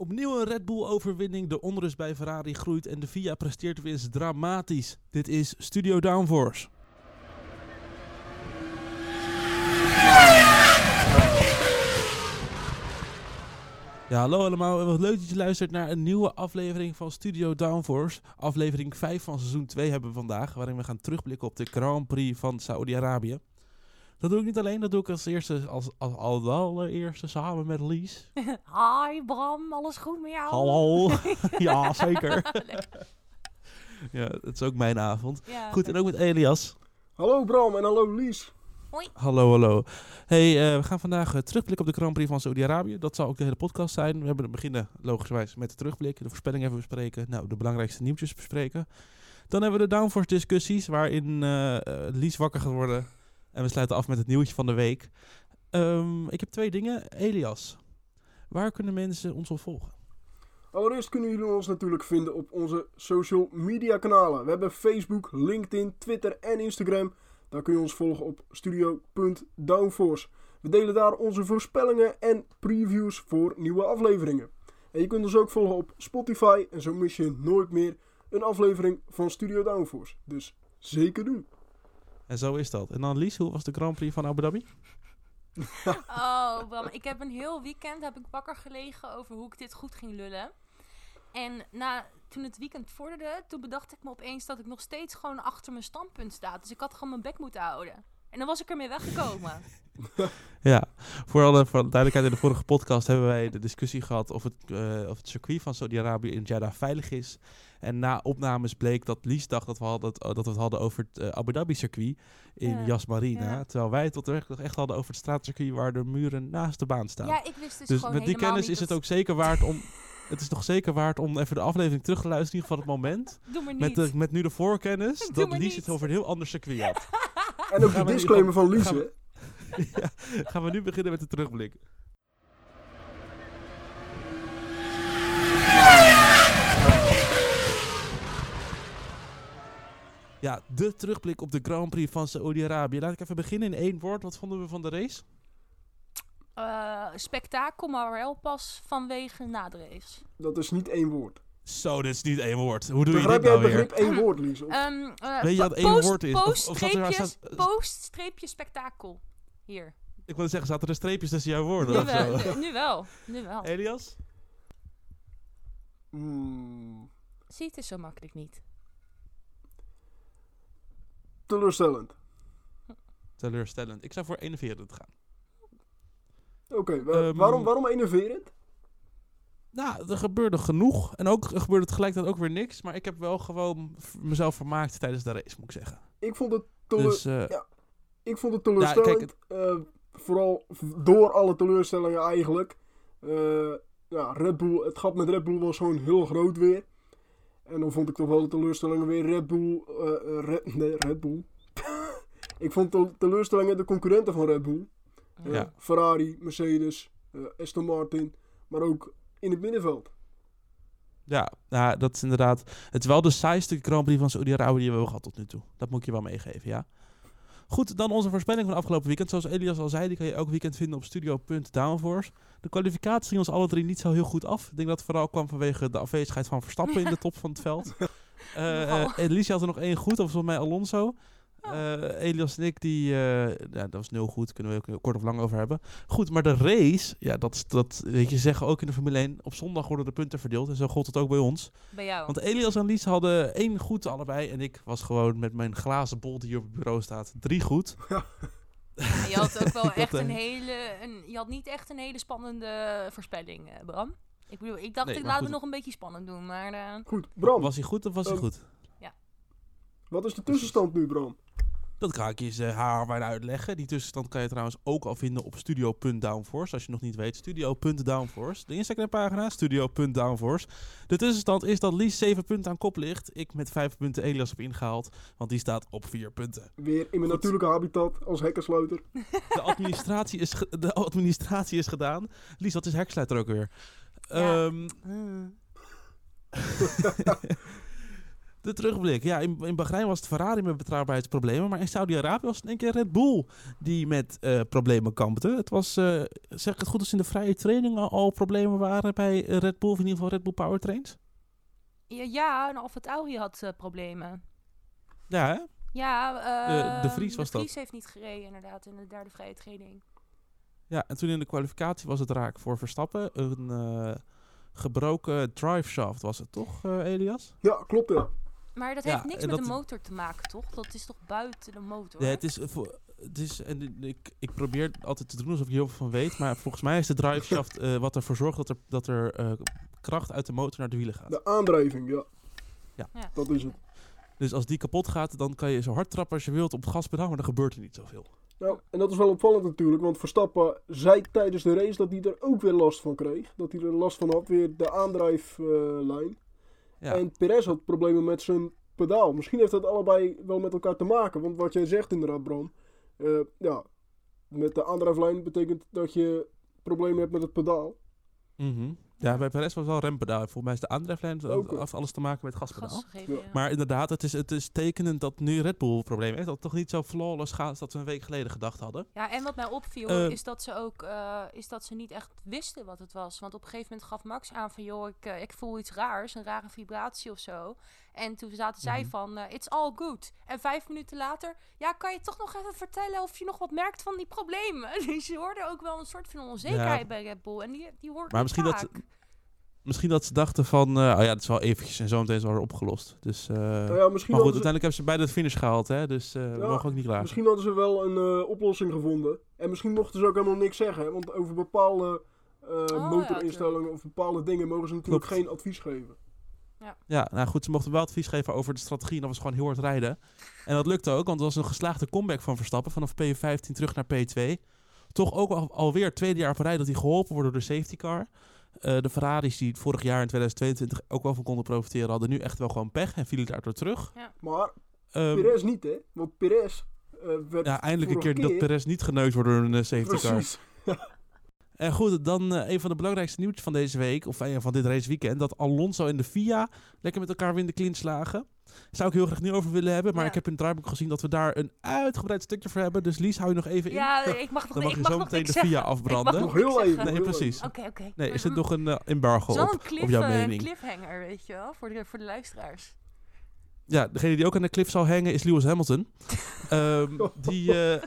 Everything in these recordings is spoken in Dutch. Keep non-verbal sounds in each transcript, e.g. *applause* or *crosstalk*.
Opnieuw een Red Bull-overwinning, de onrust bij Ferrari groeit en de FIA presteert weer eens dramatisch. Dit is Studio Downforce. Ja, hallo allemaal en wat leuk dat je luistert naar een nieuwe aflevering van Studio Downforce. Aflevering 5 van seizoen 2 hebben we vandaag, waarin we gaan terugblikken op de Grand Prix van Saudi-Arabië. Dat doe ik niet alleen, dat doe ik als eerste, als, als, als allereerste samen met Lies. *laughs* Hi Bram, alles goed met jou? Hallo. *laughs* ja, zeker. ja, het is ook mijn avond. Ja. Goed, en ook met Elias. Hallo Bram en hallo Lies. Hallo, hallo. Hey, eh, we gaan vandaag eh, terugblikken op de Grand Prix van Saudi-Arabië. Dat zal ook de hele podcast zijn. We hebben het beginnen, logischerwijs, met de terugblik. De voorspelling even bespreken. Nou, de belangrijkste nieuwtjes bespreken. Dan hebben we de downforce discussies, waarin eh, Lies wakker gaat worden. En we sluiten af met het nieuwtje van de week. Ehm, ik heb twee dingen. Elias, waar kunnen mensen ons op volgen? Allereerst kunnen jullie ons natuurlijk vinden op onze social media kanalen. We hebben Facebook, LinkedIn, Twitter en Instagram. Daar kun je ons volgen op studio.downforce. We delen daar onze voorspellingen en previews voor nieuwe afleveringen. En je kunt ons ook volgen op Spotify en zo mis je nooit meer een aflevering van Studio Downforce. Dus zeker doen. En zo is dat. En dan Lies, hoe was de Grand Prix van Abu Dhabi? *laughs* Oh ik heb een heel weekend heb ik wakker gelegen over hoe ik dit goed ging lullen. En na, toen het weekend vorderde, toen bedacht ik me opeens dat ik nog steeds gewoon achter mijn standpunt sta. Dus ik had gewoon mijn bek moeten houden. En dan was ik ermee weggekomen. *laughs* Ja, voor alle voor de duidelijkheid, in de vorige podcast hebben wij de discussie gehad of het, eh, of het circuit van Saudi-Arabië in Jeddah veilig is. En na opnames bleek dat Lies dacht dat we, hadden, het- dat we het hadden over het eh, Abu Dhabi circuit in Ja, Yas Marina. ja. Terwijl wij het tot echt, echt hadden over het straatcircuit waar de muren naast de baan staan. Ja, ik wist dus, dus gewoon met die kennis is het ook zeker waard om... *laughs* Het is toch zeker waard om even de aflevering terug te luisteren, in ieder geval het moment. Doe maar niet. Met, de, met nu de voorkennis *laughs* Doe dat Lies niet. het over een heel ander circuit had. En ook de disclaimer van Lies. gaan we- hè? *laughs* ja, gaan we nu beginnen met de terugblik. Ja, de terugblik op de Grand Prix van Saoedi-Arabië. Laat ik even beginnen in één woord. Wat vonden we van de race? Eh, spektakel, maar wel pas vanwege na de race. Dat is niet één woord. Zo, dit is niet één woord. Hoe doe je Begrijp dit nou weer? begrip één woord, Lies? Of- Ehm, eh, Weet je wat po- één woord is? Of- Post, of zat er- streepje, staat- post, streepje, spektakel. Hier. Ik wilde zeggen, zaten er streepjes tussen jouw woorden? Nu wel, nu, nu wel. Nu wel. *laughs* Elias? Hmm, Zie, het is zo makkelijk niet. teleurstellend. Teleurstellend. Ik zou voor 41 gaan. Oké, wa- Ehm, waarom, waarom enerverend? Nou, er gebeurde genoeg. En ook er gebeurde tegelijkertijd ook weer niks. Maar ik heb wel gewoon mezelf vermaakt tijdens de race, moet ik zeggen. Ik vond het, tele- Dus eh, ik vond het Ja, teleurstellend. eh, vooral door alle teleurstellingen eigenlijk. Eh, ja, Red Bull, het gat met Red Bull was gewoon heel groot weer. En dan vond ik toch wel de teleurstellingen weer Red Bull. Red, nee, Red Bull. *laughs* ik vond de teleurstellingen de concurrenten van Red Bull. Ja. Ferrari, Mercedes, Aston Martin. Maar ook in het middenveld. ja, nou, dat is inderdaad... Het is wel de saaiste Grand Prix van Saudi-Arabië die we hebben gehad tot nu toe. Dat moet ik je wel meegeven, ja. Goed, dan onze voorspelling van afgelopen weekend. Zoals Elias al zei, die kan je elk weekend vinden op studio.downforce. De kwalificatie ging ons alle drie niet zo heel goed af. Ik denk dat het vooral kwam vanwege de afwezigheid van Verstappen in de top van het veld. *laughs* Elise had er nog één goed, of volgens mij Alonso. Eh, Elias en ik, die, eh, ja, dat was nul goed, kunnen we ook kort of lang over hebben. Goed, maar de race, ja, dat, is- dat weet je, zeggen ook in de Formule 1. Op zondag worden de punten verdeeld en zo gold het ook bij ons. Bij jou. Want Elias en Lies hadden één goed allebei en ik was gewoon met mijn glazen bol die hier op het bureau staat, drie goed. *laughs* je had ook wel *laughs* echt een hele... Een, je had niet echt een hele spannende voorspelling, eh, Bram. Ik bedoel, ik dacht, Nee, ik laat het nog een beetje spannend doen, maar... Goed, Bram. Was hij goed of was hij Oh. goed? Wat is de tussenstand nu, Bram? Dat ga ik je eens uh, haar uitleggen. Die tussenstand kan je trouwens ook al vinden op studio.downforce. Als je nog niet weet, studio.downforce. De Instagram pagina, studio.downforce. De tussenstand is dat Lies 7 punten aan kop ligt. Ik met 5 punten Elias heb ingehaald, want die staat op 4 punten. Weer in mijn Goed. natuurlijke habitat als hekkensluiter. De administratie is, ge- de administratie is gedaan. Lies, wat is heksluiter ook weer? Ja. Ehm, hmm. *laughs* *laughs* De terugblik. Ja, in, in Bahrein was het Ferrari met betrouwbaarheidsproblemen. Maar in Saudi-Arabië was het in één keer Red Bull die met eh, problemen kampte. Het was, eh, zeg ik het goed, als in de vrije trainingen al problemen waren bij Red Bull. Of in ieder geval Red Bull Powertrains. Ja, ja en Alfa Tauri had eh, problemen. Ja, hè? Ja, De- de eh, Vries was de dat. Vries heeft niet gereden inderdaad in de derde vrije training. Ja, en toen in de kwalificatie was het raak voor Verstappen. Een eh, gebroken driveshaft was het toch, eh, Elias? Ja, klopt ja. Maar dat Ja, heeft niks met dat- de motor te maken, toch? Dat is toch buiten de motor? Ja, het is, eh, voor, het is en ik, ik probeer altijd te doen alsof ik heel veel van weet. Maar volgens mij is de driveshaft eh, wat ervoor zorgt dat er, dat er eh, kracht uit de motor naar de wielen gaat. De aandrijving, ja. Ja. Ja. Dat is het. Dus als die kapot gaat, dan kan je zo hard trappen als je wilt op het gaspedaal, maar dan gebeurt er niet zoveel. Nou, en dat is wel opvallend natuurlijk, want Verstappen zei tijdens de race dat hij er ook weer last van kreeg. Dat hij er last van had, weer de aandrijflijn. Ja, En Perez had problemen met zijn pedaal. Misschien heeft dat allebei wel met elkaar te maken, want wat jij zegt inderdaad, Bram. eh, ja, met de aandrijflijn betekent dat je problemen hebt met het pedaal. Mhm. Ja bij Perez was wel rempedaal. Volgens mij is de aandrijflijn Ook, af alles te maken met gaspedaal. Gegeven, Ja. Maar inderdaad, het is, het is tekenend dat nu Red Bull problemen heeft. Dat het toch niet zo flawless gaat als dat we een week geleden gedacht hadden. Ja, en wat mij opviel Eh. is dat ze ook eh, is dat ze niet echt wisten wat het was. Want op een gegeven moment gaf Max aan van joh, ik, eh, ik voel iets raars, een rare vibratie of zo. En toen zaten zij Mhm. van eh, it's all good. En vijf minuten later, ja, kan je toch nog even vertellen of je nog wat merkt van die problemen? *laughs* Dus je hoorde ook wel een soort van onzekerheid Ja. bij Red Bull. En die, die hoort Maar misschien dat. Misschien dat ze dachten van, eh, oh ja, het is wel eventjes en zo meteen is het opgelost. Dus, eh, Nou ja, misschien, maar goed, ze, uiteindelijk hebben ze beide de finish gehaald, hè. Dus eh, we mogen ook niet klagen. misschien hadden ze wel een eh, oplossing gevonden. En misschien mochten ze ook helemaal niks zeggen. hè, Want over bepaalde eh, Oh, ja, motorinstellingen of bepaalde dingen mogen ze natuurlijk Klopt. geen advies geven. Ja, nou goed, ze mochten wel advies geven over de strategie. En dat was gewoon heel hard rijden. En dat lukte ook, want het was een geslaagde comeback van Verstappen. Vanaf P15 terug naar P2. Toch ook al, alweer het tweede jaar op een rij dat hij geholpen wordt door de safety car. Eh, de Ferraris die vorig jaar in 2022 ook wel van konden profiteren, hadden nu echt wel gewoon pech en vielen daardoor terug. Maar Ehm, Perez niet, hè? Want Perez eh, werd ja, eindelijk een keer dat Perez niet geneukt wordt door een eh, safety car. En goed, dan eh, een van de belangrijkste nieuwtjes van deze week, of eh, van dit raceweekend, dat Alonso en de FIA lekker met elkaar weer in de clinch slagen. Zou ik heel graag nu over willen hebben, maar Ja. ik heb in het draaiboek gezien dat we daar een uitgebreid stukje voor hebben. Dus Lies, hou je nog even in. Ja, *laughs* ik mag nog, Dan mag ik je mag zo meteen de zeggen. afbranden. Ik mag Nog heel even. Nee, heel precies. Oké, oké. Nee, er zit Mhm. nog een eh, embargo Zo'n op, cliff, op jouw mening. cliffhanger, weet je wel, voor de, voor de luisteraars. Ja, degene die ook aan de cliff zal hangen is Lewis Hamilton. *laughs* Ehm, die, eh,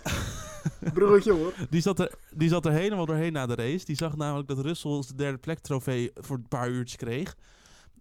*laughs* Bruggetje hoor. die, zat er, die zat er helemaal doorheen na de race. Die zag namelijk dat Russell de derde plek trofee voor een paar uurtjes kreeg.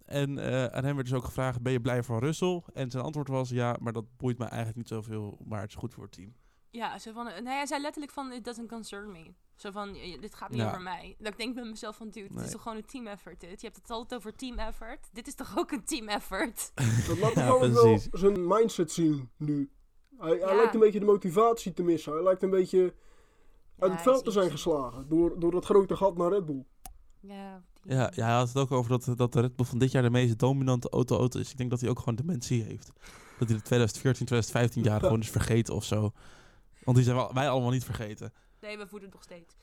En eh, aan hem werd dus ook gevraagd, ben je blij voor Russell? En zijn antwoord was, ja, maar dat boeit me eigenlijk niet zoveel, maar het is goed voor het team. Ja, zo van, nee, hij zei letterlijk van, it doesn't concern me. Zo van, dit gaat niet Ja. over mij. Dat ik denk bij mezelf van, dude, het Nee. is toch gewoon een team effort dit? Je hebt het altijd over team effort. Dit is toch ook een team effort? *laughs* Dat laat Ja, ook wel zijn mindset zien nu. Hij, lijkt een beetje de motivatie te missen. Hij lijkt een beetje uit Ja, het veld te zijn geslagen. Door, door dat grote gat naar Red Bull. Ja, Ja, ja, hij had het ook over dat, dat de Red Bull van dit jaar de meest dominante auto-auto is. Ik denk dat hij ook gewoon dementie heeft. Dat hij de 2014, 2015 jaar *laughs* gewoon is vergeten of zo. Want die zijn wel- wij allemaal niet vergeten. Nee, we voeden nog steeds.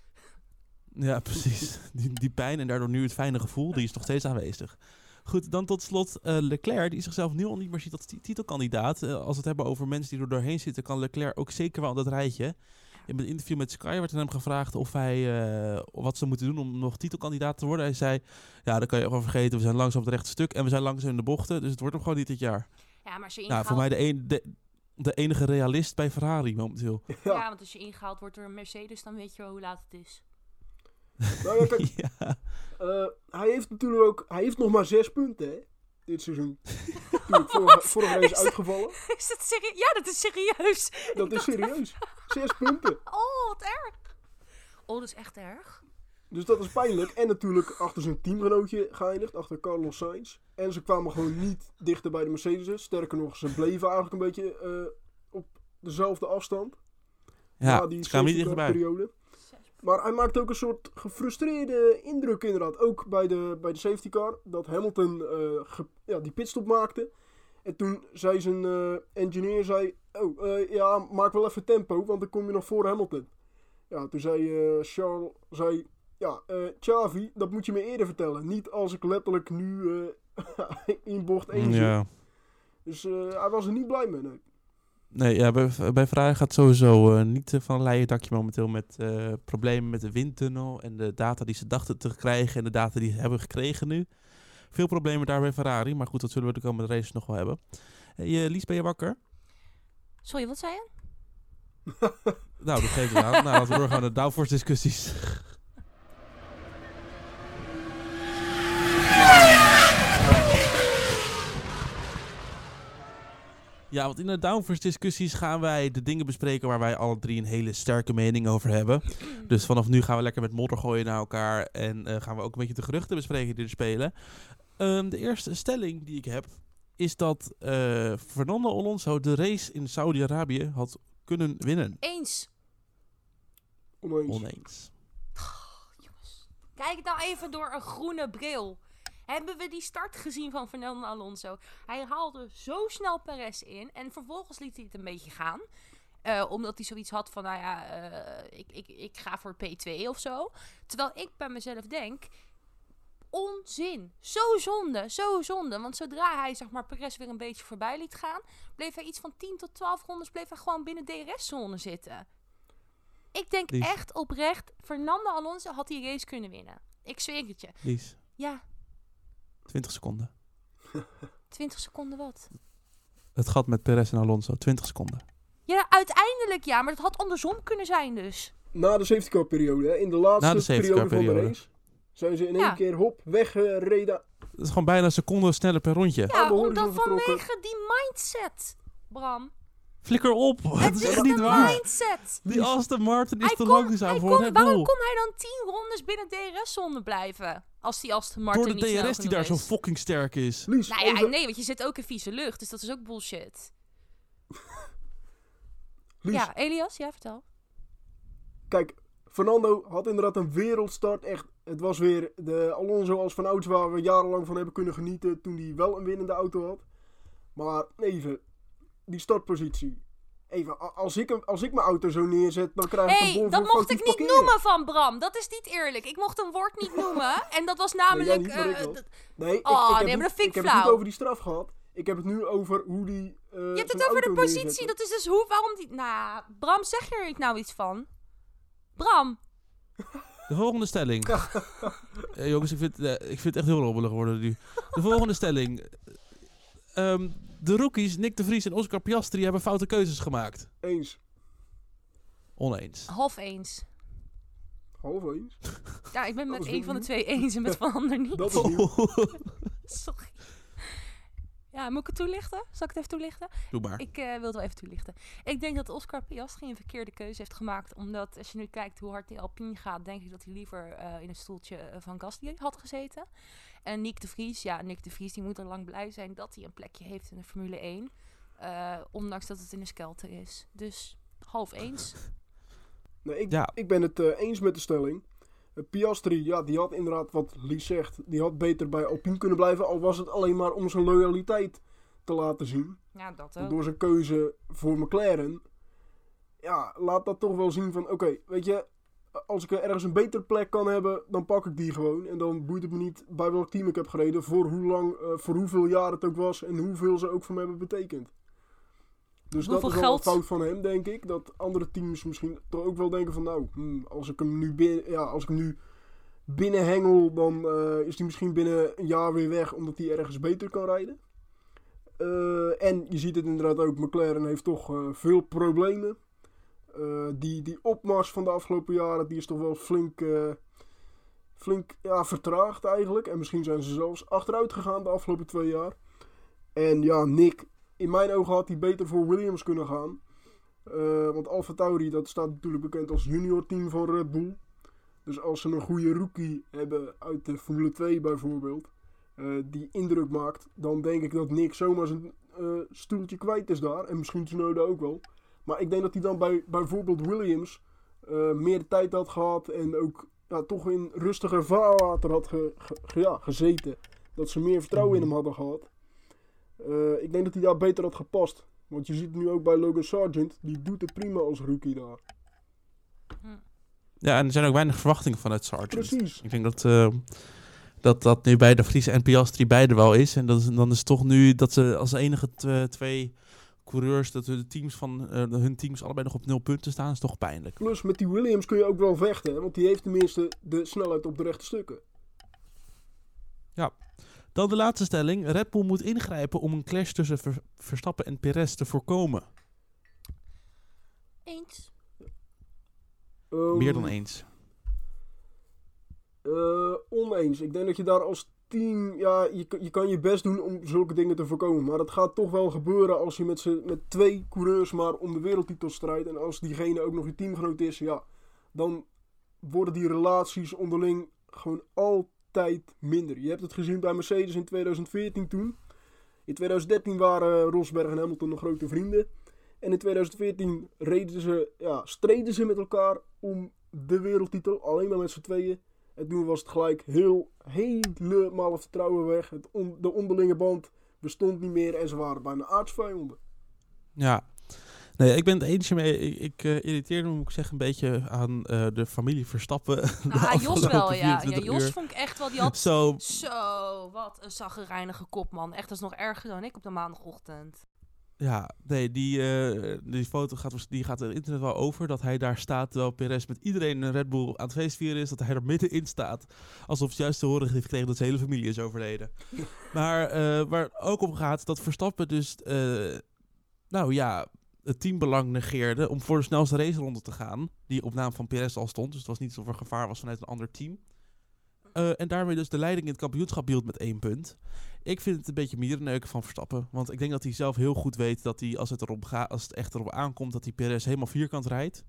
Ja, *laughs* precies. Die, die pijn en daardoor nu het fijne gevoel, die is nog steeds aanwezig. Goed, dan tot slot eh, Leclerc, die zichzelf nu al niet meer ziet als ti- titelkandidaat. Eh, als we het hebben over mensen die er doorheen zitten, kan Leclerc ook zeker wel aan dat rijtje. In een interview met Sky werd aan hem gevraagd of hij, eh, wat ze moeten doen om nog titelkandidaat te worden. Hij zei, ja, dat kan je gewoon vergeten. We zijn langzaam op het rechte stuk en we zijn langzaam in de bochten. Dus het wordt hem gewoon niet dit jaar. Ja, maar als je Nou, voor mij de, een, de, de enige realist bij Ferrari momenteel. Ja. Ja, want als je ingehaald wordt door een Mercedes, dan weet je wel hoe laat het is. *laughs* Nou ja, kijk, *laughs* ja. eh, hij heeft natuurlijk ook... Hij heeft nog maar zes punten, hè. Dit seizoen. Natuurlijk, vorige, *laughs* vorige race Is dat- uitgevallen. Is dat serieus? Ja, dat is serieus. Dat is serieus. Zes punten. Oh, wat erg. Oh, dat is echt erg. Dus dat is pijnlijk. En natuurlijk achter zijn teamgenootje geëindigd, achter Carlos Sainz. En ze kwamen gewoon niet dichter bij de Mercedes. Sterker nog, ze bleven eigenlijk een beetje eh, op dezelfde afstand. Ja, na die ze kwamen niet dichterbij. periode. Maar hij maakt ook een soort gefrustreerde indruk inderdaad. Ook bij de, bij de safety car. Dat Hamilton eh, ge- ja, die pitstop maakte. En toen zei zijn eh, engineer, zei, oh ja, maak wel even tempo, want dan kom je nog voor Hamilton. Ja, toen zei Charles, zei, ja, eh Chavi, dat moet je me eerder vertellen. Niet als ik letterlijk nu eh, *laughs* in bocht 1 zit. Ja. Dus eh, hij was er niet blij mee. Nee. Nee, ja, bij, bij Ferrari gaat sowieso eh, niet van een leien dakje momenteel met eh, problemen met de windtunnel en de data die ze dachten te krijgen en de data die ze hebben gekregen nu. Veel problemen daar bij Ferrari, maar goed, dat zullen we de komende races nog wel hebben. Hey, Lies, ben je wakker? Sorry, wat zei je? *laughs* Nou, dat geeft het aan. nou, laten we doorgaan naar de downforce discussies. Ja, want in de downforce discussies gaan wij de dingen bespreken waar wij alle drie een hele sterke mening over hebben. Dus vanaf nu gaan we lekker met modder gooien naar elkaar en eh, gaan we ook een beetje de geruchten bespreken die er spelen. Ehm, de eerste stelling die ik heb is dat eh, Fernando Alonso de race in Saudi-Arabië had kunnen winnen. Eens. Oneens. Oneens. Kijk nou even door een groene bril. Hebben we die start gezien van Fernando Alonso? Hij haalde zo snel Perez in en vervolgens liet hij het een beetje gaan. Eh, omdat hij zoiets had van, nou ja, eh, ik, ik, ik ga voor P2 of zo. Terwijl ik bij mezelf denk, onzin. Zo zonde, zo zonde. Want zodra hij, zeg maar, Perez weer een beetje voorbij liet gaan... bleef hij iets van 10 tot 12 rondes bleef hij gewoon binnen DRS-zone zitten. Ik denk Lies. echt oprecht, Fernando Alonso had die race kunnen winnen. Ik zweer het je. Lies, Ja, 20 seconden. *laughs* 20 seconden wat? Het gat met Perez en Alonso, 20 seconden. Ja, uiteindelijk ja, maar dat had andersom kunnen zijn dus. Na de safety car periode, hè, in de laatste Na de safety car periode van de periode. race, zijn ze in één Ja. keer hop weggereden. Dat is gewoon bijna een seconde sneller per rondje. Ja, omdat vanwege die mindset, Bram. Flikker op, Het het is is niet waar. mindset. Die Aston Martin is Hij te kon- langzaam hij voor kon- Red waarom kon hij dan 10 rondes binnen DRS-zone blijven? Als die Aston Martin Door de niet DRS die daar zo fucking sterk is. Lies, Nou ja, onze- nee, want je zit ook in vieze lucht, dus dat is ook bullshit. Lies, Ja, Elias, ja, vertel. kijk, Fernando had inderdaad een wereldstart. Echt, het was weer de Alonso als van ouds waar we jarenlang van hebben kunnen genieten toen hij wel een winnende auto had. Maar even, die startpositie. Even, als ik, hem- als ik mijn auto zo neerzet, dan krijg ik een bon hey, voor dat mocht ik niet parkeren. noemen van Bram. Dat is niet eerlijk. Ik mocht een woord niet noemen. *laughs* En dat was namelijk... Nee, niet, eh, wel. d- Nee, ik, Oh, ik heb, nee, maar niet- dat vind ik ik heb het niet over die straf gehad. Ik heb het nu over hoe die. eh, je hebt het over de positie. Dat is dus hoe, waarom die... Nou, Bram, zeg je er nou iets van? Bram, De volgende stelling. *laughs* Eh, jongens, ik vind, eh, ik vind het echt heel rommelig worden nu. De volgende stelling. *laughs* Ehm, de rookies, Nick de Vries en Oscar Piastri, hebben foute keuzes gemaakt. Eens. Oneens. half eens. Half eens. Ja, ik ben Dat met is één van de nieuw. twee eens en met van de ander niet. Dat is nieuw. *laughs* Sorry. Ja, moet ik het toelichten? Zal ik het even toelichten? Doe maar. Ik eh, wil het wel even toelichten. Ik denk dat Oscar Piastri een verkeerde keuze heeft gemaakt. Omdat als je nu kijkt hoe hard die Alpine gaat, denk ik dat hij liever eh, in een stoeltje eh, van Gasly had gezeten. En Nick de Vries, ja, Nick de Vries die moet er lang blij zijn dat hij een plekje heeft in de Formule 1. eh, ondanks dat het in de skelter is. Dus half eens. *laughs* Nee, ik, Ja. ik ben het eh, eens met de stelling. Piastri, ja, die had inderdaad, wat Lies zegt, die had beter bij Alpine kunnen blijven. Al was het alleen maar om zijn loyaliteit te laten zien. Ja, dat ook. Door zijn keuze voor McLaren. Ja, laat dat toch wel zien van, oké, weet je, als ik ergens een betere plek kan hebben, dan pak ik die gewoon. En dan boeit het me niet bij welk team ik heb gereden, voor hoe lang, eh, voor hoeveel jaar het ook was en hoeveel ze ook voor me hebben betekend. Dus Hoeveel dat is wel geld- een fout van hem, denk ik. Dat andere teams misschien toch ook wel denken van, nou, hmm, als ik hem nu binnen, ja, als ik hem nu binnenhengel, dan eh, is hij misschien binnen een jaar weer weg, omdat hij ergens beter kan rijden. Eh, en je ziet het inderdaad ook, McLaren heeft toch eh, veel problemen. Die, die opmars van de afgelopen jaren, die is toch wel flink, flink ja, vertraagd eigenlijk. En misschien zijn ze zelfs achteruit gegaan de afgelopen twee jaar. En ja, Nick, in mijn ogen had hij beter voor Williams kunnen gaan. Eh, want Alfa Tauri, dat staat natuurlijk bekend als junior team van Red Bull. Dus als ze een goede rookie hebben uit de Formule 2 bijvoorbeeld, eh, die indruk maakt, dan denk ik dat Nick zomaar zijn eh, stoeltje kwijt is daar. En misschien Tsunoda ook wel. Maar ik denk dat hij dan bij bijvoorbeeld Williams meer tijd had gehad en ook ja, toch in rustiger vaarwater had ge- ge- ge- ja, gezeten. Dat ze meer vertrouwen in hem hadden gehad. Eh, ik denk dat hij daar beter had gepast. Want je ziet het nu ook bij Logan Sargent. Die doet het prima als rookie daar. Ja, en er zijn ook weinig verwachtingen vanuit Sargent. Precies. Ik denk dat, eh, dat dat nu bij de Vries en Piastri beide wel is. En dat is, dan is het toch nu dat ze als enige twee coureurs, dat hun teams, van, eh, hun teams allebei nog op nul punten staan, is toch pijnlijk. Plus met die Williams kun je ook wel vechten, hè, want die heeft tenminste de snelheid op de rechte stukken. Dan de laatste stelling. Red Bull moet ingrijpen om een clash tussen Ver- Verstappen en Perez te voorkomen. Eens. Ehm, Meer dan eens. eh, oneens. Ik denk dat je daar als team, ja, je, kan- je kan je best doen om zulke dingen te voorkomen. Maar dat gaat toch wel gebeuren als je met, z'n- met twee coureurs maar om de wereldtitel strijdt. En als diegene ook nog je teamgenoot is, ja, dan worden die relaties onderling gewoon altijd minder. Je hebt het gezien bij Mercedes in 2014 toen. In 2013 waren Rosberg en Hamilton nog grote vrienden. En in 2014 reden ze, ja, streden ze met elkaar om de wereldtitel. Alleen maar met z'n tweeën. En toen was het gelijk heel, helemaal het vertrouwen weg. Het de onderlinge band bestond niet meer en ze waren bijna aardsvijanden. Ja. Nee, ik ben het eens mee. Ik, ik eh, irriteer me, moet ik zeggen, een beetje aan eh, de familie Verstappen. *laughs* Ah, Jos wel, ja. ja 24 Jos uur. vond ik echt wel, die had... Zo, Zo, wat een zaggerijnige kop, man. Echt, dat is nog erger dan ik op de maandagochtend. ja, nee, die, eh, die foto gaat, die gaat er internet wel over. Dat hij daar staat terwijl Perez met iedereen een Red Bull aan het feestvieren is. Dat hij er middenin staat. Alsof het juist te horen heeft gekregen dat zijn hele familie is overleden. *laughs* maar eh, waar het ook om gaat, dat Verstappen dus, nou ja, het teambelang negeerde om voor de snelste raceronde te gaan. Die op naam van Perez al stond. Dus het was niet alsof er gevaar was vanuit een ander team. Eh, en daarmee dus de leiding in het kampioenschap hield met één punt. Ik vind het een beetje mierenneuken van Verstappen. Want ik denk dat hij zelf heel goed weet dat hij, als het, erop gaat, als het echt erop aankomt, dat hij Perez helemaal vierkant rijdt.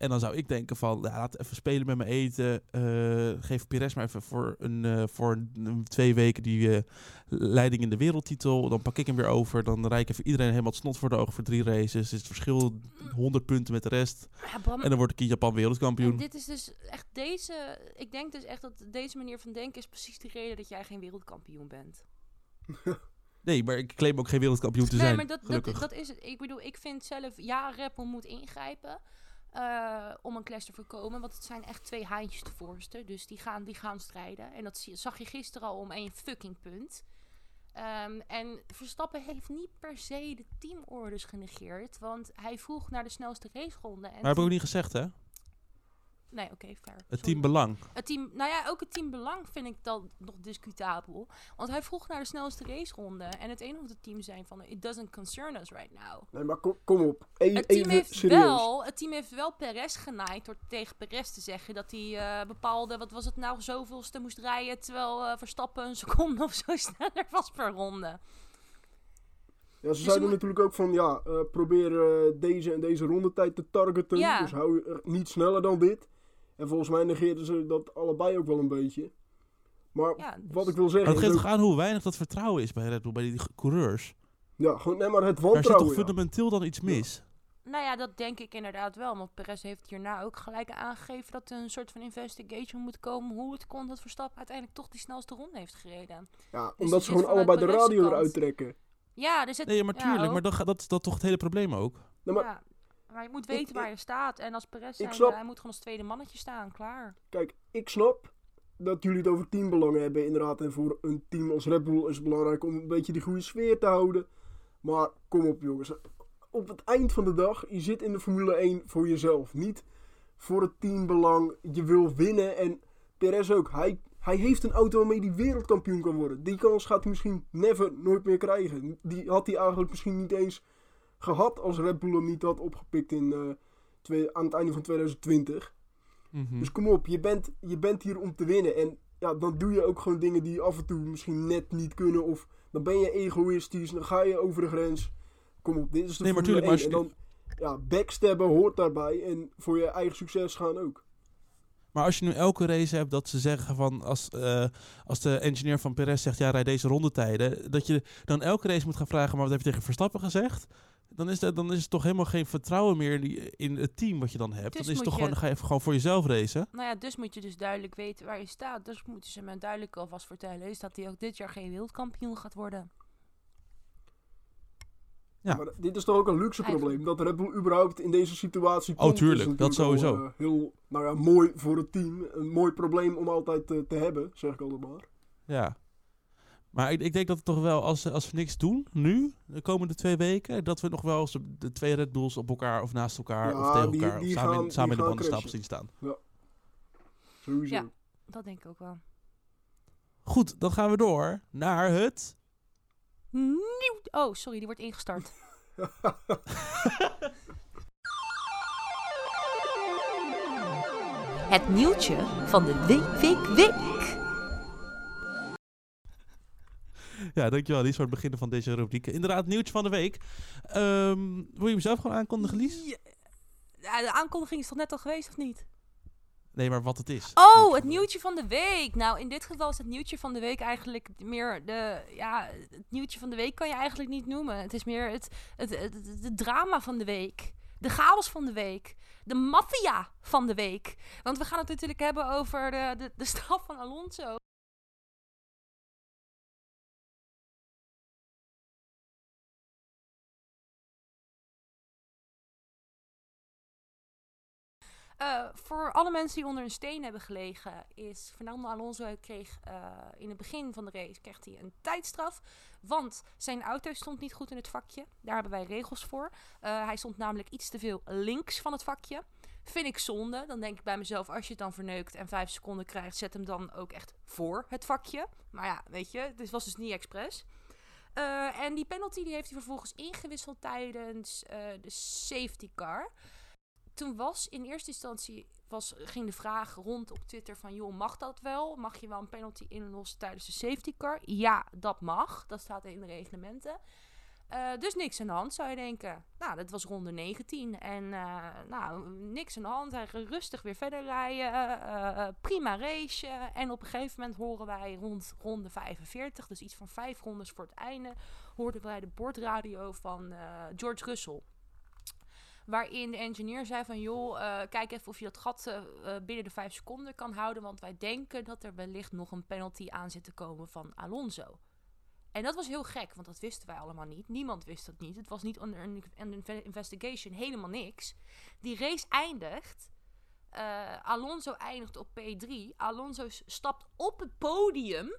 En dan zou ik denken van, ja, laat even spelen met mijn eten. eh, geef Perez maar even voor, een, eh, voor een, twee weken die eh, leiding in de wereldtitel. Dan pak ik hem weer over. Dan rijd ik even iedereen helemaal het snot voor de ogen voor drie races. Is het verschil 100 punten met de rest. En dan word ik in Japan wereldkampioen. en dit is dus echt deze... Ik denk dus echt dat deze manier van denken is precies de reden dat jij geen wereldkampioen bent. *laughs* Nee, maar ik claim ook geen wereldkampioen te nee, zijn. maar dat, dat, dat is het. Ik bedoel, ik vind zelf, ja, Rappel moet ingrijpen eh, om een clash te voorkomen. Want het zijn echt twee haantjes te voorsten. Dus die gaan, die gaan strijden. En dat zag je gisteren al om één fucking punt. Ehm, en Verstappen heeft niet per se de teamorders genegeerd. Want hij vroeg naar de snelste raceronde. En maar heb ik ook niet gezegd, hè? Nee, oké, fair. Het Sorry. teambelang. Het team, nou ja, ook het teambelang vind ik dan nog discutabel. Want hij vroeg naar de snelste raceronde. En het enige wat het team zei van, it doesn't concern us right now. Nee, maar kom, kom op. E- Het team, even heeft serieus. wel, het team heeft wel Perez genaaid door tegen Perez te zeggen dat hij eh, bepaalde, wat was het nou, zoveelste moest rijden. Terwijl eh, Verstappen een seconde of zo *laughs* sneller was per ronde. Ja, ze je zeiden natuurlijk ook van, ja, eh, probeer deze en deze rondetijd te targeten. Ja. Dus hou je niet sneller dan dit. En volgens mij negeerden ze dat allebei ook wel een beetje. Maar Ja, dus- wat ik wil Maar zeggen het is geeft ook- toch aan hoe weinig dat vertrouwen is bij Red Bull, bij die coureurs. ja, gewoon, nee, maar het Daar zit wantrouwen. toch ja. fundamenteel dan iets mis? Nou ja, dat denk ik inderdaad wel. Want Perez heeft hierna ook gelijk aangegeven dat er een soort van investigation moet komen. Hoe het kon dat Verstappen uiteindelijk toch die snelste ronde heeft gereden. Ja, Dus omdat het ze gewoon allebei de radio eruit trekken. Ja, er zit... Nee, maar tuurlijk. maar dan, gaat- dat is dat toch het hele probleem ook? Nee, maar Ja, maar je moet Ik- weten waar je staat. En als Perez zijn, snap- hij moet gewoon als tweede mannetje staan. Klaar. kijk, ik snap dat jullie het over teambelangen hebben inderdaad. En voor een team als Red Bull is het belangrijk om een beetje die goede sfeer te houden. Maar kom op jongens. Op het eind van de dag, je zit in de Formule 1 voor jezelf. Niet voor het teambelang. Je wil winnen. En Perez ook. Hij, hij heeft een auto waarmee hij wereldkampioen kan worden. Die kans gaat hij misschien never, nooit meer krijgen. Die had hij eigenlijk misschien niet eens gehad als Red Bull hem niet had opgepikt in, eh, twee, aan het einde van 2020. Mhm. Dus kom op, je bent, je bent hier om te winnen. En ja, dan doe je ook gewoon dingen die af en toe misschien net niet kunnen. Of dan ben je egoïstisch, dan ga je over de grens. Kom op, dit is de Nee, maar tuurlijk, maar 1. En dan, ja, backstabben hoort daarbij. En voor je eigen succes gaan ook. Maar als je nu elke race hebt dat ze zeggen van als, eh, als de engineer van Perez zegt ja, rijd deze rondetijden, dat je dan elke race moet gaan vragen, maar wat heb je tegen Verstappen gezegd? Dan is, dat, dan is het toch helemaal geen vertrouwen meer in, die- in het team wat je dan hebt. Dus dan is het toch je- gewoon, dan ga je even gewoon voor jezelf racen. Nou ja, dus moet je dus duidelijk weten waar je staat. Dus moeten ze me duidelijk alvast vertellen. Is dat hij ook dit jaar geen wereldkampioen gaat worden. Ja. Maar dit is toch ook een luxe probleem. Dat Red Bull überhaupt in deze situatie Oh, komt. is tuurlijk, dat al, sowieso. eh, heel nou ja, mooi voor het team. Een mooi probleem om altijd eh, te hebben, zeg ik altijd maar. Ja. Maar ik, ik denk dat het toch wel, als, als we niks doen, nu, de komende twee weken, dat we nog wel eens de, twee Red Bulls op elkaar of naast elkaar Ja, of tegen die- elkaar die of samen, gaan- in, samen in de bandenstapel zien staan. Sowieso. Ja. Dat denk ik ook wel. Goed, dan gaan we door naar het... Nieuw. Oh, sorry, die wordt ingestart. *laughs* Het nieuwtje van de week, week, week. *laughs* Ja, dankjewel Lies voor het beginnen van deze rubriek. Inderdaad, nieuwtje van de week. Ehm, wil je hem zelf gewoon aankondigen, Lies? Ja, de aankondiging is toch net al geweest, of niet? Nee, maar wat het is. Oh, het nieuwtje van de week. Nou, in dit geval is het nieuwtje van de week eigenlijk meer de... Ja, het nieuwtje van de week kan je eigenlijk niet noemen. Het is meer het, het, het, het- het drama van de week. De chaos van de week. De maffia van de week. Want we gaan het natuurlijk hebben over de, de, de straf van Alonso. Eh, voor alle mensen die onder een steen hebben gelegen, is Fernando Alonso kreeg eh, in het begin van de race kreeg hij een tijdstraf. Want zijn auto stond niet goed in het vakje. Daar hebben wij regels voor. Eh, hij stond namelijk iets te veel links van het vakje. Vind ik zonde. Dan denk ik bij mezelf, als je het dan verneukt en vijf seconden krijgt, zet hem dan ook echt voor het vakje. Maar ja, weet je, dit was dus niet expres. En die penalty die heeft hij vervolgens ingewisseld tijdens de safety car toen was in eerste instantie was, ging de vraag rond op Twitter van joh, mag dat wel? Mag je wel een penalty inlossen tijdens de safety car? Ja, dat mag. Dat staat in de reglementen. Eh, dus niks aan de hand, zou je denken. Nou, dat was ronde 19. En eh, nou, niks aan de hand. Ging rustig weer verder rijden. Eh, prima race. En op een gegeven moment horen wij rond ronde 45, dus iets van vijf rondes voor het einde, hoorden wij de bordradio van George Russell. Waarin de engineer zei van, joh, eh, kijk even of je dat gat eh, eh, binnen de vijf seconden kan houden. Want wij denken dat er wellicht nog een penalty aan zit te komen van Alonso. En dat was heel gek, want dat wisten wij allemaal niet. Niemand wist dat niet. Het was niet onder een een inve- investigation, helemaal niks. Die race eindigt. Alonso eindigt op P3. Alonso stapt op het podium.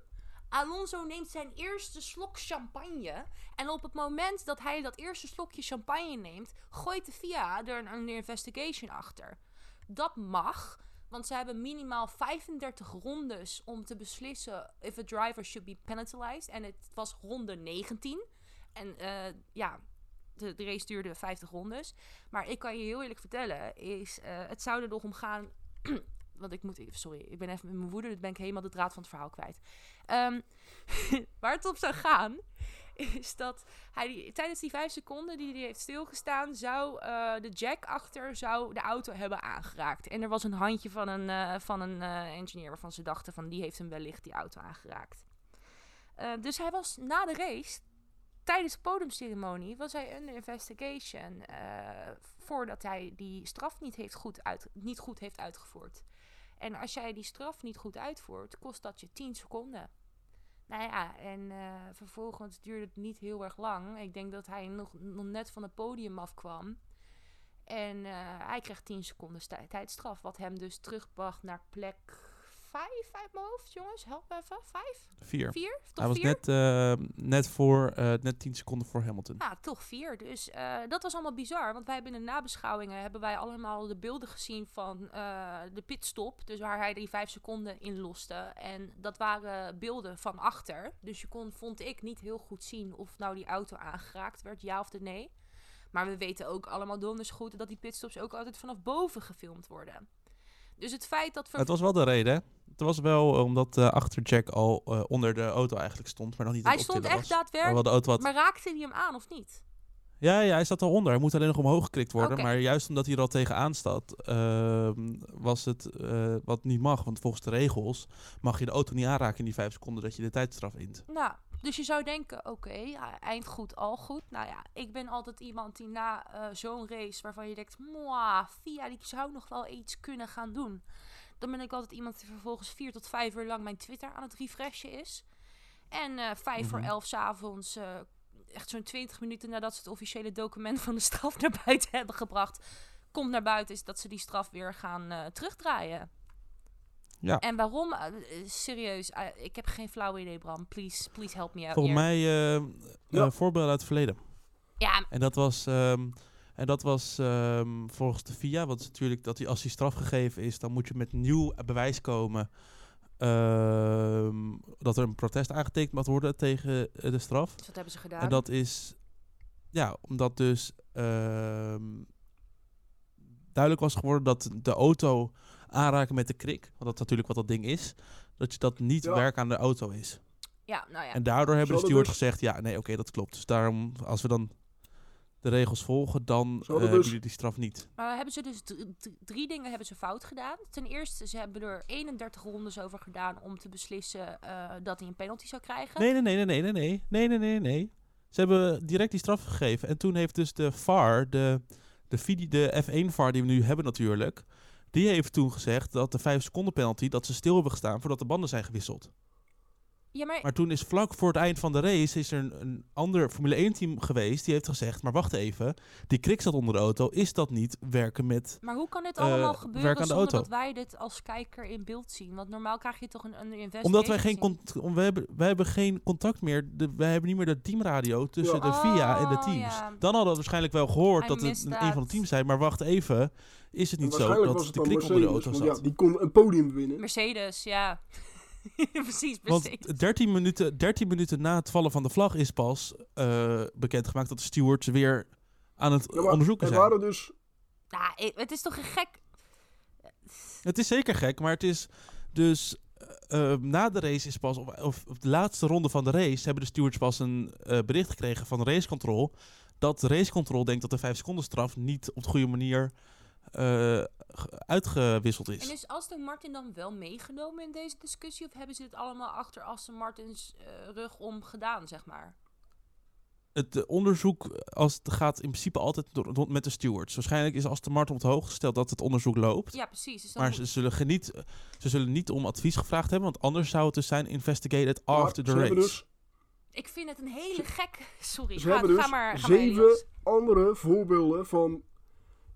Alonso neemt zijn eerste slok champagne. En op het moment dat hij dat eerste slokje champagne neemt, gooit de FIA er een, investigation achter. Dat mag, want ze hebben minimaal 35 rondes om te beslissen if a driver should be penalized. En het was ronde 19. En eh, ja, de, de race duurde 50 rondes. Maar ik kan je heel eerlijk vertellen, is, eh, het zou er nog om gaan. Want ik moet, sorry, ik ben even met mijn woede, dus ben ik helemaal de draad van het verhaal kwijt. Ehm, *laughs* waar het op zou gaan, is dat hij tijdens die vijf seconden die hij heeft stilgestaan, zou eh, de jack achter zou de auto hebben aangeraakt. En er was een handje van een, eh, van een eh, engineer waarvan ze dachten van die heeft hem wellicht die auto aangeraakt. Dus hij was na de race, tijdens de podiumceremonie, was hij under investigation voordat hij die straf niet, heeft goed uit, niet goed heeft uitgevoerd. En als jij die straf niet goed uitvoert, kost dat je 10 seconden. Nou ja, en eh, vervolgens duurde het niet heel erg lang. Ik denk dat hij nog, net van het podium afkwam. En eh, hij kreeg 10 seconden tijdstraf. Wat hem dus terugbracht naar plek 5 uit mijn hoofd, jongens. Help me even. 5? Vier. 4? Toch Hij was vier? net, eh, net, voor, eh, net 10 seconden voor Hamilton. Ja, toch vier. Dus eh, dat was allemaal bizar. Want wij hebben in de nabeschouwingen hebben wij allemaal de beelden gezien van de pitstop. Dus waar hij die vijf seconden in loste. En dat waren beelden van achter. Dus je kon, vond ik, niet heel goed zien of nou die auto aangeraakt werd, ja of de nee. Maar we weten ook allemaal donders goed dat die pitstops ook altijd vanaf boven gefilmd worden. Dus het feit dat... ver- Het was wel de reden, hè? Het was wel eh, omdat de achterjack al eh, onder de auto eigenlijk stond, maar nog niet hij stond echt was. Daadwerkelijk... wel de auto had... Maar raakte hij hem aan of niet? Ja, ja, hij zat eronder. Hij moet alleen nog omhoog geklikt worden. Maar juist omdat hij er al tegenaan staat, ehm, was het wat niet mag. Want volgens de regels mag je de auto niet aanraken in die vijf seconden dat je de tijdstraf int. Nou, dus je zou denken, oké, ja, eind goed, al goed. Nou ja, ik ben altijd iemand die na eh, zo'n race waarvan je denkt, mwah, Via, die zou nog wel iets kunnen gaan doen. Dan ben ik altijd iemand die vervolgens vier tot vijf uur lang mijn Twitter aan het refreshen is. En eh vijf voor Mhm. elf s'avonds, eh echt zo'n twintig minuten nadat ze het officiële document van de *laughs* straf naar buiten hebben gebracht, komt naar buiten is dat ze die straf weer gaan terugdraaien. Ja. En waarom? Eh, eh, serieus, eh, ik heb geen flauw idee, Bram. Please, please help me out Volgens mij eh Ja. eh, voorbeelden uit het verleden. Ja, En dat was, ehm, en dat was ehm, volgens de VIA, want het is natuurlijk dat hij als hij strafgegeven is, dan moet je met nieuw bewijs komen ehm, dat er een protest aangetekend moet worden tegen de straf. dus wat hebben ze gedaan? En dat is, ja, omdat dus ehm, duidelijk was geworden dat de auto aanraken met de krik, want dat is natuurlijk wat dat ding is, dat je dat niet Ja. werk aan de auto is. Ja, nou ja. En daardoor hebben de hadden stewards dus- gezegd, ja, nee, oké, dat klopt. Dus daarom, als we dan de regels volgen, dan eh hadden hebben dus- jullie die straf niet. Maar hebben ze dus dr- dr- drie dingen hebben ze fout gedaan. Ten eerste, ze hebben er 31 rondes over gedaan om te beslissen eh, dat hij een penalty zou krijgen. Nee, nee, nee, nee, nee, nee, nee, nee, nee, nee, nee. Ze hebben direct die straf gegeven. En toen heeft dus de VAR, de, de, de F1-VAR die we nu hebben natuurlijk, die heeft toen gezegd dat de 5 seconden penalty, dat ze stil hebben gestaan voordat de banden zijn gewisseld. Ja, maar, Maar toen is vlak voor het eind van de race is er een, een ander Formule 1 team geweest die heeft gezegd, maar wacht even, die krik zat onder de auto, is dat niet werken met... maar hoe kan dit eh, allemaal werk gebeuren zonder auto. dat wij dit als kijker in beeld zien? Want normaal krijg je toch een, een investigation Omdat wij geen, zien. cont om- we hebben, wij hebben geen contact meer. De, wij hebben niet meer de teamradio tussen Ja. de VIA en de Oh, teams. ja. Dan hadden we waarschijnlijk wel gehoord I dat het een, van de teams zijn. Maar wacht even, is het niet zo dat de krik onder de auto zat? ja, die kon een podium winnen. Mercedes, ja. *laughs* Precies, Want Mercedes. 13 minuten, 13 minuten na het vallen van de vlag is pas eh, bekendgemaakt dat de stewards weer aan het Ja, maar onderzoeken er zijn. waren dus... Nou, het is toch een gek... Het is zeker gek, maar het is dus eh, eh, na de race is pas, of, of op de laatste ronde van de race, hebben de stewards pas een eh, bericht gekregen van de racecontrol. Dat de racecontrol denkt dat de 5 seconden straf niet op de goede manier eh, ge- uitgewisseld En is. is Aston Martin dan wel meegenomen in deze discussie? Of hebben ze het allemaal achter Aston Martins eh, rug om gedaan, zeg maar? Het eh, onderzoek als het gaat in principe altijd door, door- met de stewards. Waarschijnlijk is Aston Martin op het hoogte gesteld dat het onderzoek loopt. Ja, precies. Dus Maar moet- ze zullen, geniet, ze zullen niet om advies gevraagd hebben, want anders zou het dus zijn investigated maar after the race. dus Ik vind het een hele gek... *laughs* Sorry, Ze ga, hebben dus ga maar, ga zeven andere voorbeelden van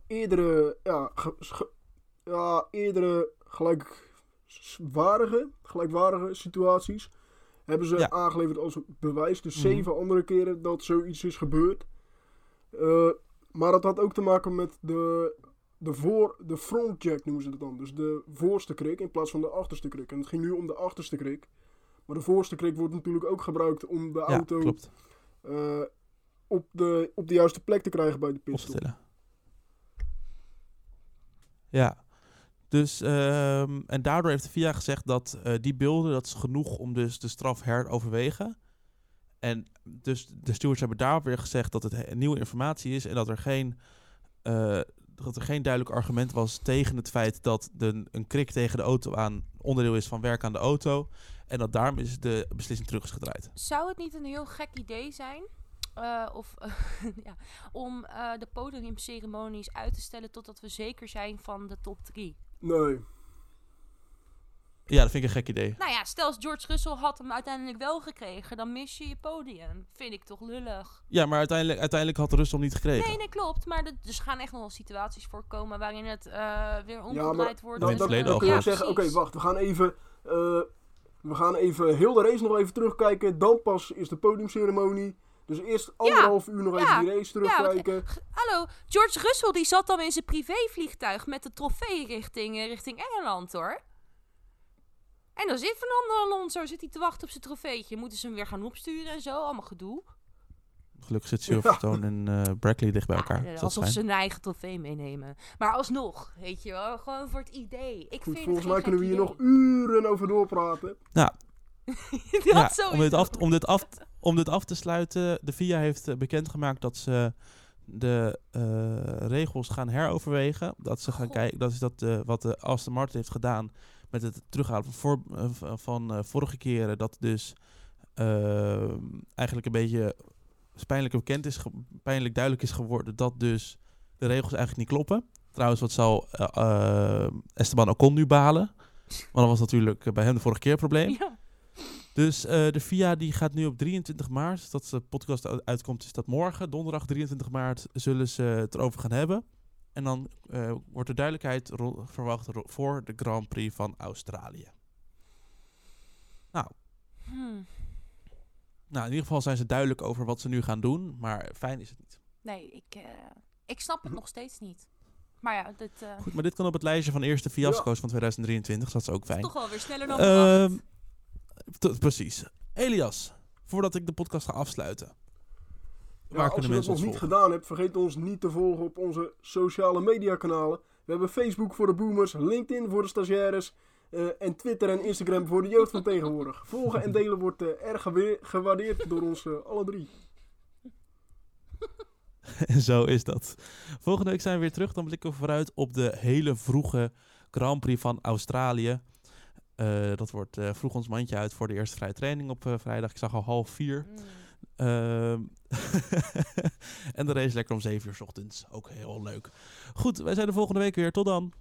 eerdere, ja, ge- ge- ja, eerdere gelijkwaardige, gelijkwaardige situaties. Hebben ze Ja. aangeleverd als bewijs. Dus Mhm. zeven andere keren dat zoiets is gebeurd. Eh, maar dat had ook te maken met de, de, voor, de front jack noemen ze het dan. Dus de voorste krik in plaats van de achterste krik. En het ging nu om de achterste krik. Maar de voorste krik wordt natuurlijk ook gebruikt om de ja, auto eh, op, de, op de juiste plek te krijgen bij de pitstop. Ja. Dus, ehm, en daardoor heeft de VIA gezegd dat eh, die beelden, dat is genoeg om dus de straf heroverwegen. En dus de stewards hebben daar weer gezegd dat het he- nieuwe informatie is en dat er geen, eh, dat er geen duidelijk argument was tegen het feit dat de, een krik tegen de auto aan onderdeel is van werk aan de auto. En dat daarom is de beslissing terug is gedraaid. Zou het niet een heel gek idee zijn... eh, of, *laughs* ja, om eh, de podiumceremonies uit te stellen totdat we zeker zijn van de top 3? Nee. Ja, dat vind ik een gek idee. Nou ja, stel als George Russell had hem uiteindelijk wel gekregen, dan mis je je podium. Vind ik toch lullig. Ja, maar uiteindelijk, uiteindelijk had Russell niet gekregen. Nee, nee, klopt. Maar er dus gaan echt nog wel situaties voorkomen waarin het eh, weer omgedraaid wordt. Verleden eh, al kun je ja, gebeurd. zeggen, oké, wacht, we gaan even... eh, we gaan even heel de race nog even terugkijken. Dan pas is de podiumceremonie. Dus eerst anderhalf uur nog ja, even die race ja, want- terugkijken. Hallo, George Russell die zat dan in zijn privévliegtuig met de trofee richting, eh, richting Engeland hoor. En dan zit Fernando Alonso, zit hij te wachten op zijn trofeetje. Moeten ze hem weer gaan opsturen en zo, allemaal gedoe. Gelukkig zit Silverstone en eh Brackley dicht bij Ja, elkaar. eh, dat is alsof fijn. ze hun eigen trofee meenemen. Maar alsnog, weet je wel, gewoon voor het idee. Ik Goed, vind volgens het mij kunnen we hier nog uren over doorpraten. idee. *laughs* Ja, om, dit af, om, dit af, om dit af te sluiten, de VIA heeft eh, bekendgemaakt dat ze de eh, regels gaan heroverwegen. Dat ze gaan kijken, dat is dat, eh, wat de Aston Martin heeft gedaan met het terughalen van, voor, eh, van eh, vorige keren. Dat dus eh, eigenlijk een beetje pijnlijk bekend is, pijnlijk duidelijk is geworden dat dus de regels eigenlijk niet kloppen. Trouwens, wat zal eh, eh, Esteban Ocon nu balen? Want dat was natuurlijk eh, bij hem de vorige keer een probleem. *laughs* Ja. Dus eh, de VIA die gaat nu op 23 maart, dat de podcast uitkomt is dat morgen, donderdag 23 maart, zullen ze het erover gaan hebben. En dan eh, wordt er duidelijkheid verwacht voor de Grand Prix van Australië. Hmm. Nou, in ieder geval zijn ze duidelijk over wat ze nu gaan doen, maar fijn is het niet. Nee, ik, eh, ik snap het nog steeds niet. Maar ja, dit eh, Goed, maar dit kan op het lijstje van eerste fiasco's van 2023, dus dat is ook is fijn. toch wel weer sneller dan verwacht. Precies. Elias, voordat ik de podcast ga afsluiten. Ja, waar als je kunnen dat mensen nog ons niet volgen? gedaan hebt, vergeet ons niet te volgen op onze sociale media kanalen. We hebben Facebook voor de boomers, LinkedIn voor de stagiaires eh, en Twitter en Instagram voor de jeugd van *laughs* tegenwoordig. Volgen en delen wordt eh, erg gewaardeerd door ons eh, alle drie. En *laughs* zo is dat. Volgende week zijn we weer terug. Dan blikken we vooruit op de hele vroege Grand Prix van Australië. Eh, dat wordt eh, vroeg ons mandje uit voor de eerste vrije training op eh, vrijdag. Ik zag al half vier. Mm. Ehm, *laughs* en de race lekker om 7 uur 's ochtends. Ook heel leuk. Goed, wij zijn de volgende week weer. Tot dan.